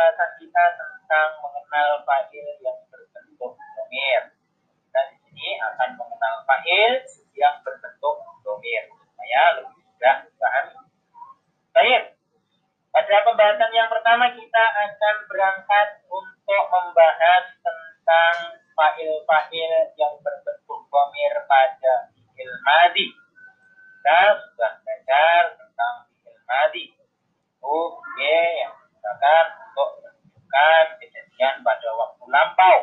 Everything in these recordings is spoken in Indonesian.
pembahasan kita tentang mengenal fa'il yang berbentuk domir. Dan di sini akan mengenal fa'il yang berbentuk domir. Supaya lebih mudah dipahami. Baik. Pada pembahasan yang pertama kita akan berangkat untuk membahas tentang fa'il-fa'il yang berbentuk domir pada fi'il madi. Kita sudah belajar tentang fi'il madi. Oke, yang digunakan untuk menunjukkan kejadian pada waktu lampau.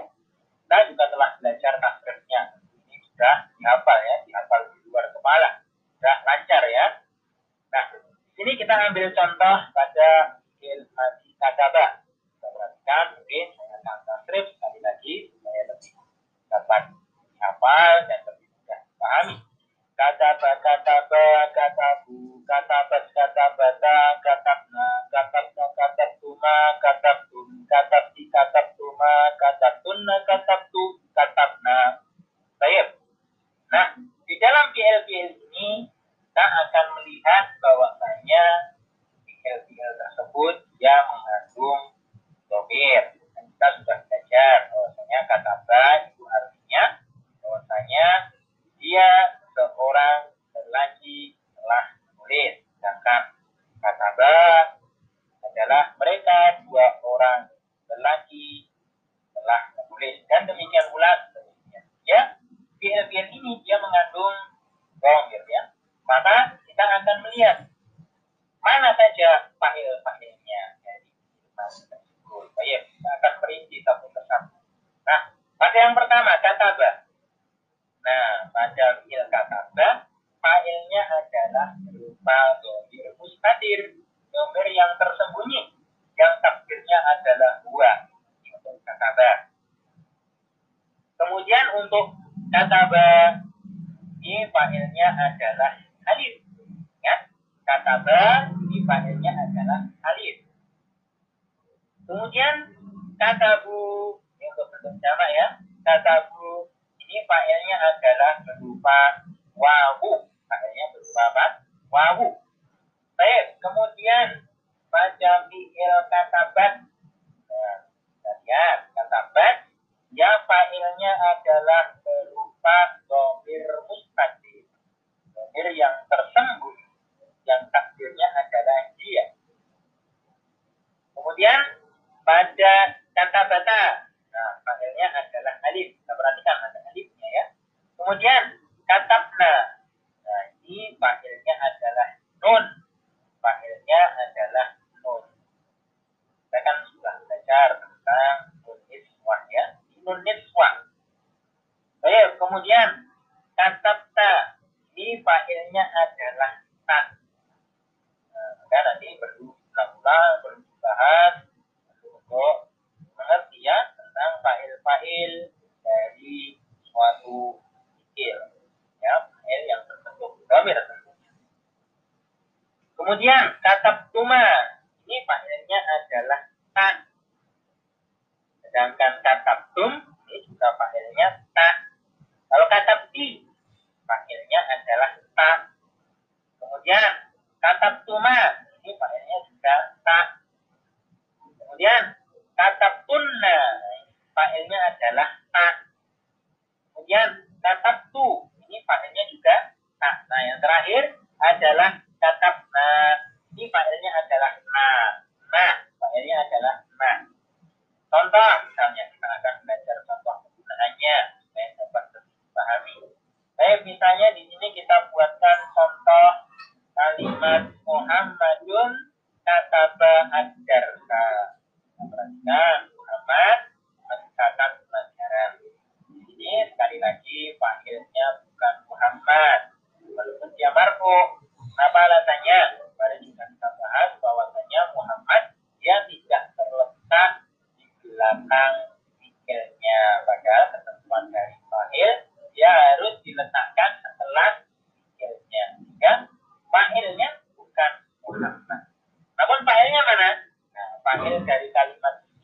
Kita juga telah belajar tasrifnya. Ini sudah dihafal ya, dihafal di luar kepala. Sudah lancar ya. Nah, di sini kita ambil contoh pada madi kadaba. Kita perhatikan, mungkin saya akan tasrif sekali lagi supaya lebih dapat dihafal dan lebih mudah dipahami. Kataba, kataba, katabu, katabat, katabata, katabna, katabna, katabtuma, katabtum, katabti, katabtuma, katabtunna, katabtu, katabna. Baik. Nah, di dalam PL-PL ini kita akan melihat bahwasanya PL-PL tersebut dia mengandung domir. Dan kita sudah belajar bahwasanya kataba itu artinya bahwasanya dia seorang lelaki telah menulis. Sedangkan kataba adalah mereka dua orang lelaki telah menulis. Dan demikian pula. Ya, fiil-fiil ini dia mengandung domir ya. Maka kita akan melihat mana saja fa'il-fa'ilnya dari masing tersebut. Baik, kita akan perinci satu persatu. Nah, pada yang pertama, kataba. Nah, pada fiil kataba, fa'ilnya adalah berupa domir mustadir, domir yang tersembunyi, yang takdirnya adalah dua untuk kataba. Kemudian untuk kataba, ini fa'ilnya adalah. Ya, kataba, ini fa'ilnya adalah alif. Kemudian katabu, ini untuk bentuk jamak ya, katabu ini fa'ilnya adalah berupa wawu. Fa'ilnya berupa apa? Wawu. Baik, kemudian pada fi'il katabat. Kemudian katabna, nah ini fa'ilnya adalah nun. Fa'ilnya adalah nun. Kita kan sudah belajar tentang nun niswah ya. Nun niswah. Baik, kemudian katabta, ini fa'ilnya adalah tak. Nah, maka nanti perlu ulang-ulang, perlu dibahas untuk mengerti ya tentang fa'il-fa'il dari suatu fi'il. Ya, fa'il yang terbentuk domir tentunya. Kemudian katab tuma ini fa'ilnya adalah tak. Sedangkan katab tum ini juga fa'ilnya tak. Kalau katab di fa'ilnya adalah tak. Kemudian katab tuma ini fa'ilnya juga tak. Kemudian katab tunna fa'ilnya adalah tak. Kemudian katab tu ini fa'ilnya juga tak. Nah yang terakhir adalah katab na ini fa'ilnya adalah na. Nah fa'ilnya adalah na. Contoh misalnya kita akan belajar contoh penggunaannya supaya dapat lebih dipahami. Baik misalnya di sini kita buatkan contoh kalimat Muhammadun kataba ad-darsa. Perhatikan Muhammad mencatat pelajaran. Di sini sekali lagi fa'ilnya bukan Muhammad.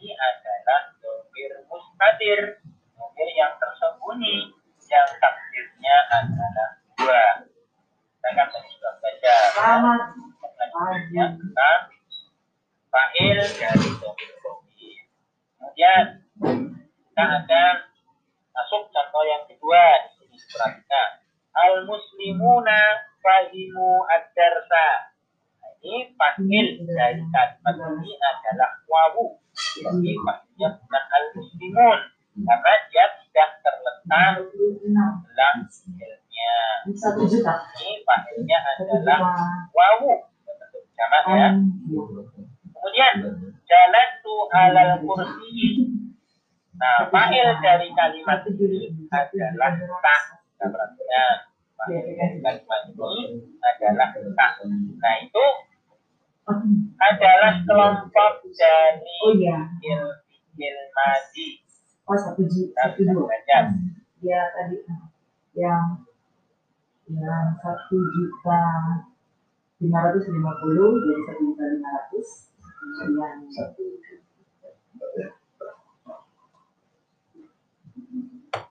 Ini adalah domir mustadir. Domir yang tersembunyi. Yang takdirnya adalah dua. Kita kan tadi sudah baca. Selamat Selanjutnya tentang fa'il dari domir domir. Kemudian kita akan masuk contoh yang kedua di sini perhatikan. Al muslimuna fahimu ad-darsa. Nah, ini panggil dari kalimat ini adalah wawu. Jadi panggilnya bukan al muslimun karena dia tidak terletak dalam fiilnya. Ini panggilnya adalah wawu. Jamak ya. Kemudian jalan tu alal kursi. Nah, fa'il dari kalimat ini adalah tak. Perhatikan. Fa'il dari kalimat ini adalah tak. Nah, itu adalah kelompok dari Oh iya. fikil fikil madi. Oh satu juta. Kita Satu dua. Ya tadi yang yang satu juta lima ratus lima puluh jadi satu juta lima ratus yang